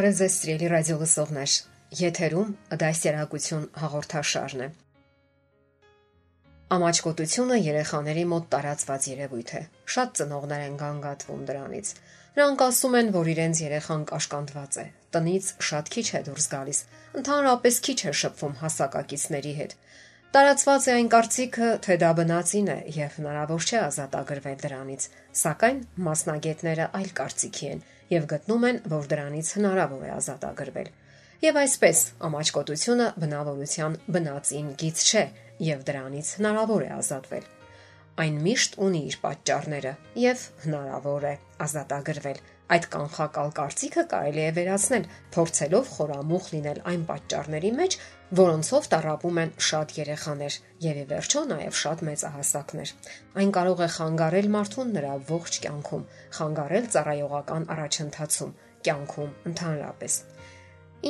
Բարև ձեզ, սիրելի ռադիո լսողներ։ Եթերում դասերակցություն հաղորդաշարն է։ Ամաչկոտությունը երեխաների մոտ տարածված երևույթ է։ Շատ ծնողներ են գանգատվում դրանից։ Նրանք ասում են, որ իրենց երեխան կաշկանդված է։ Տնից շատ քիչ է դուրս գալիս։ Ընդհանրապես քիչ է շփվում հասակակիցների հետ։ Տարածված է այն կարծիքը, թե դա բնածին է եւ հնարավոր չէ ազատագրվել դրանից, սակայն մասնագետները այլ կարծիքի են եւ գտնում են, որ դրանից հնարավոր է ազատագրվել։ Եվ այսպես, ամաչկոտությունը բնավորության բնածին գից չէ եւ դրանից հնարավոր է ազատվել։ Այն միշտ ունի իր պատճառները եւ հնարավոր է ազատագրվել։ Այդ կանխակալ կարծիքը կարելի է վերացնել, փորձելով խորամուխ լինել այն պատճառների մեջ, որոնցով տարապում են շատ երեխաներ եւ ի վերջո նաեւ շատ մեծահասակներ։ Այն կարող է խանգարել մարդուն նրա ողջ կյանքում, խանգարել ծառայողական առաջընթացում, կյանքում ընդհանրապես։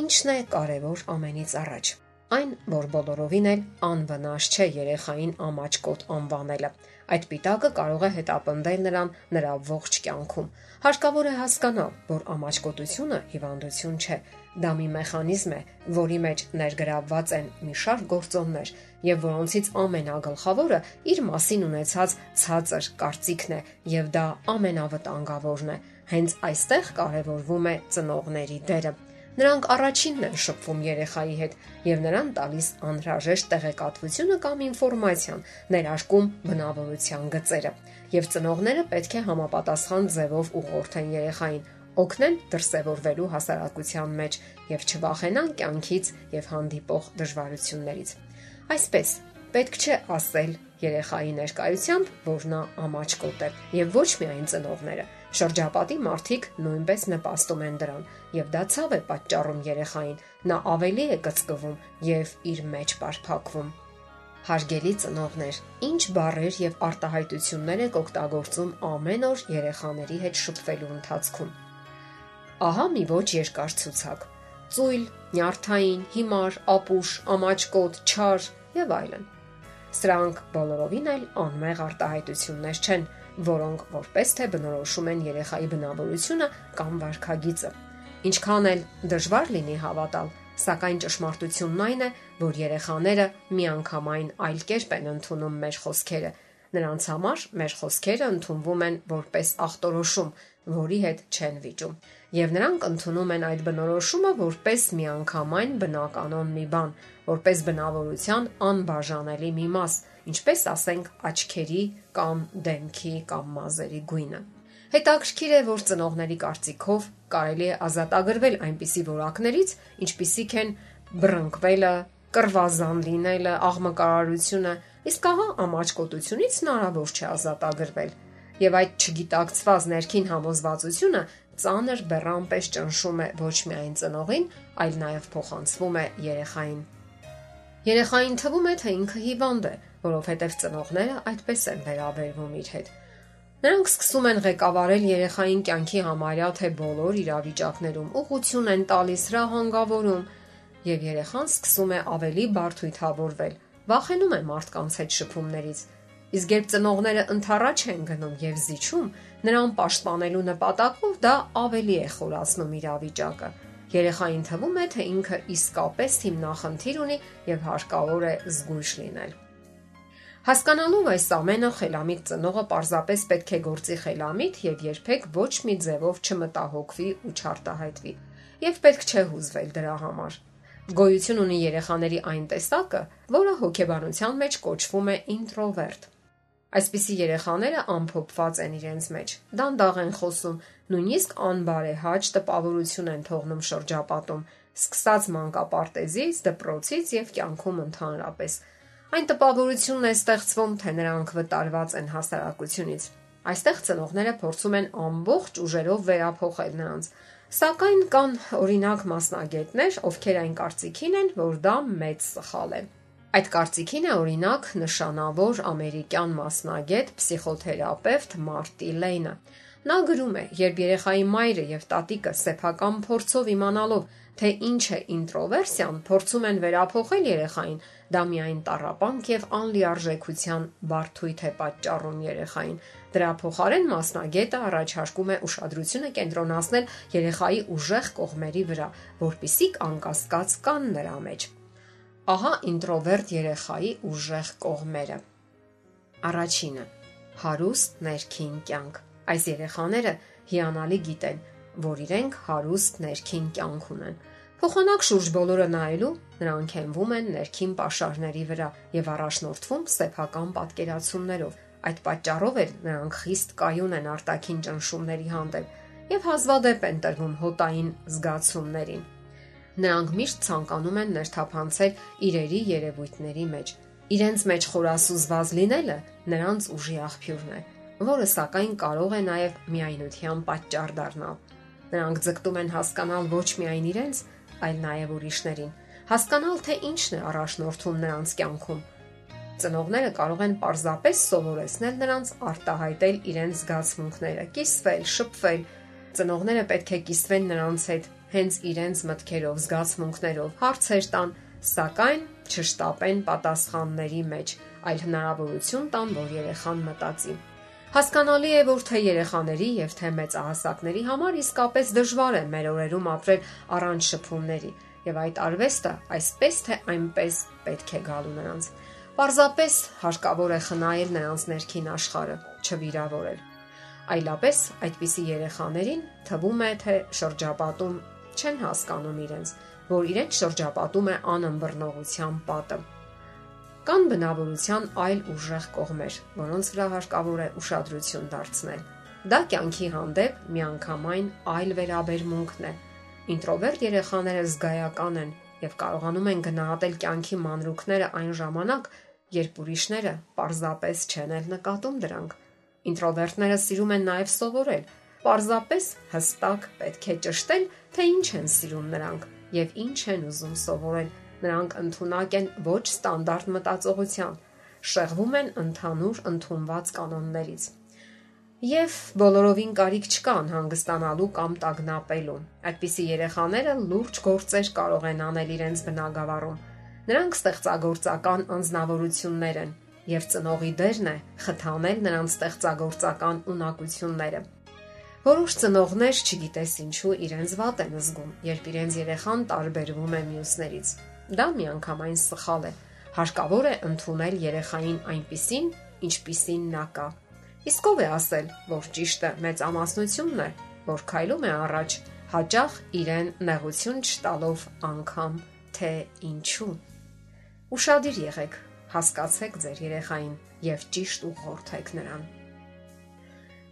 Ինչն է կարևոր ամենից առաջ։ Այն, որ բոլորովին էլ անվնաս չէ երեխային ամաչկոտ անվանելը։ Այդ պիտակը կարող է հետապնդել նրան նրա ողջ կյանքում։ Հարկավոր է հասկանալ, որ ամաչկոտությունը հիվանդություն չէ։ Դա մի մեխանիզմ է, որի մեջ ներգրավված են մի շարք գործոններ, եւ որոնցից ամենագլխավորը իր մասին ունեցած ցածր կարծիքն է, եւ դա ամենավտանգավորն է։ Հենց այստեղ կարևորվում է ծնողների դերը։ Նրանք առաջինն են շփվում երեխայի հետ եւ նրան տալիս անհրաժեշտ տեղեկատվությունը կամ ինֆորմացիան, ներարկում բնավորության գծերը։ Եվ ծնողները պետք է համապատասխան ձևով ուղղորդեն երեխային, օգնեն դրսևորվելու հասարակության մեջ եւ չվախենան կյանքից եւ հանդիպող դժվարություններից։ Այսպես, պետք չէ ասել երեխայի ներկայությամբ, որ նա ամաչկոտ է, եւ ոչ միայն ծնողները Շրջապատի մարդիկ նույնպես նպաստում են դրան, եւ դա ցավ է պատճառում երեխային։ Նա ավելի է կծկվում եւ իր մեջ բարփակվում։ Հարգելի ծնողներ, ինչ բարեր եւ արտահայտություններ եք օգտագործում ամեն օր երեխաների հետ շփվելու ընթացքում։ Ահա մի ոչ երկար ցուցակ. ծույլ, նյարդային, հիմար, ապուշ, ամաչկոտ, չար եւ այլն։ Սրանք բոլորովին էլ անմեղ արտահայտություններ չեն, որոնք որպես թե բնորոշում են երեխայի բնավորությունը կամ վարքագիծը։ Ինչքան էլ դժվար լինի հավատալ, սակայն ճշմարտությունն այն է, որ երեխաները միանգամայն այլ կերպ են ընդունում մեր խոսքերը։ Նրանց համար մեր խոսքերը ընդունվում են որպես ախտորոշում, որի հետ չեն վիճում։ Եվ նրանք ընդունում են այդ բնորոշումը որպես միանգամայն բնականon մի բան, որպես բնավորության անբաժանելի մի մաս, ինչպես ասենք աչքերի կամ դեմքի կամ մազերի գույնը։ Հետաքրքիր է, որ ծնողների կարծիքով կարելի է ազատագրվել այնպիսի որակներից, ինչպիսիք են բռնկվելը, կրվազան լինելը, աղմկարարությունը, իսկ ահա ամաչկոտությունից հնարավոր չէ ազատագրվել։ Եվ այդ չգիտակցված ներքին համոզվածությունը ծանր բեռան պես ճնշում է ոչ միայն ծնողին, այլ նաև փոխանցվում է երեխային։ Երեխային թվում է, թե ինքը հիվանդ է, որովհետև ծնողները այդպես են վերաբերվում իր հետ։ Նրանք սկսում են ղեկավարել երեխային կյանքի համարյա թե բոլոր իրավիճակներում, ուղղություն են տալիս, հրահանգավորում, եւ երեխան սկսում է ավելի բարթույթավորվել, վախենում է մարդկանց հետ շփումներից։ Իսկ երբ ծնողները ընթառաջ են գնում եւ զիջում, նրան պաշտպանելու նպատակով դա ավելի է խորացնում իրավիճակը։ Երեխային թվում է, թե ինքը իսկապես հիմնախնդիր ունի եւ հարկավոր է զգույշ լինել։ Հասկանալով այս ամենը խելամիտ ծնողը պարզապես պետք է գործի խելամիտ եւ երբեք ոչ մի ձևով չմտահոգվի ու չարտահայտվի։ Եվ պետք չէ հուզվել դրա համար։ Գոյություն ունի երեխաների այն տեսակը, որը հոգեբանության մեջ կոչվում է ինտրովերտ։ Այսպիսի երեխաները ամփոփված են իրենց մեջ։ Դանդաղ են խոսում, նույնիսկ անբարեհաճ տպավորություն են թողնում շրջապատում, սկսած մանկապարտեզից, դպրոցից եւ կյանքում ընդհանրապես։ Այն տպավորությունն է ստեղծվում, թե նրանք վտարված են հասարակությունից։ Այստեղ ծնողները փորձում են ամբողջ ուժերով վերափոխել նրանց։ Սակայն կան օրինակ մասնագետներ, ովքեր այն կարծիքին են, որ դա մեծ սխալ է։ Այդ կարծիքին է օրինակ նշանավոր ամերիկյան մասնագետ պսիխոթերապևտ Մարտի Լեյնը։ Նա գրում է. երբ երեխայի մայրը եւ տատիկը սեփական փորձով իմանալով, թե ինչ է ինտրովերսիան, փորձում են վերափոխել երեխային, դա միայն տարապանք եւ անլիարժեքության բարթույթ է պատճառում երեխային։ Դրա փոխարեն մասնագետը առաջարկում է ուշադրությունը կենտրոնացնել երեխայի ուժեղ կողմերի վրա, որpիսի անկասկած կան նրա մեջ։ Ահա ինտրովերտ երեխայի ուժեղ կողմերը։ Առաջինը՝ հարուստ ներքին կյանք։ Այս երեխաները հիանալի գիտեն, որ իրենք հարուստ ներքին կյանք ունեն Փոխանակ շուրջ բոլորը նայելու նրանք հենվում են ներքին pašարների վրա եւ առաջնորդվում սեփական պատկերացումներով։ Այդ պատճառով էլ նրանք խիստ կայուն են արտաքին ճնշումների հանդեպ եւ հազվադեպ են տրվում հոտային զգացումներին։ Նրանք միշտ ցանկանում են ներթափանցել իրերի երևույթների մեջ։ Իրենց մեջ խորասուզված լինելը նրանց ուժի աղբյուրն է, որը սակայն կարող է նաև միայնության պատճառ դառնալ։ Նրանք ձգտում են հասկանալ ոչ միայն իրենց, այլ նաև ուրիշներին, հասկանալ թե ինչն է առաջնորդում նրանց կյանքում։ Ծնողները կարող են պարզապես սովորեցնել նրանց արտահայտել իրենց զգացմունքները, կիսվել, շփվել։ Ծնողները պետք է կիսվեն նրանց հետ հենց իրենց մտքերով, զգացմունքներով, հարցեր տան, սակայն չշտապեն պատասխանների մեջ, այլ հնարավորություն տան, որ երեխան մտածի։ Հասկանալի է, որ թե երեխաների եւ թե մեծահասակների համար իսկապես դժվար է մեր օրերում ապրել առանց շփումների, եւ այդ արվեստը այսպես թե այնպես պետք է գալու նրանց։ Պարզապես հարկավոր է խնայել նրանց ներքին աշխարհը, չվիրավորել։ Այլապես այդպիսի երեխաներին թվում է, թե շրջապատում չեն հասկանում իրենց, որ իրենց շրջապատում է անըմբռնողության պատը Կան բնավորության այլ ուժեղ կողմեր, որոնց վրա հարկավոր է ուշադրություն դարձնել։ Դա կյանքի հանդեպ միանգամայն այլ վերաբերմունքն է։ Ինտրովերտ երեխաները զգայական են եւ կարողանում են գնահատել կյանքի մանրուքները այն ժամանակ, երբ ուրիշները պարզապես չեն էլ նկատում դրանք։ Ինտրովերտները սիրում են նաև սովորել։ Պարզապես հստակ պետք է ճշտել, թե ինչ են սիրում նրանք եւ ինչ են ուզում սովորել Նրանք ընդունակ են ոչ ստանդարտ մտածողության, շեղվում են ընդհանուր ընդունված կանոններից։ Եվ բոլորովին կարիք չկան հանգստանալու կամ տագնապելու։ Այդպիսի երեխաները լուրջ գործեր կարող են անել իրենց բնակավարում։ Նրանք ստեղծագործական անznավորություններ են, եւ ծնողի դերն է խթանել նրանց ստեղծագործական ունակությունները։ Որոշ ծնողներ, չգիտես ինչու, իրենց վատ են զգում, երբ իրենց երեխան տարբերվում է մյուսներից։ Դա միանգամայն սխալ է։ Հարկավոր է ընդունել երեխային այնպիսին, ինչպիսին նա կա։ Իսկ ով է ասել, որ ճիշտը մեծ ամասնությունն է, որ քայլում է առաջ, հաճախ իրեն նեղություն չտալով անգամ թե ինչու։ Ուշադիր եղեք, հասկացեք ձեր երեխային եւ ճիշտ ուղղորդեք նրան։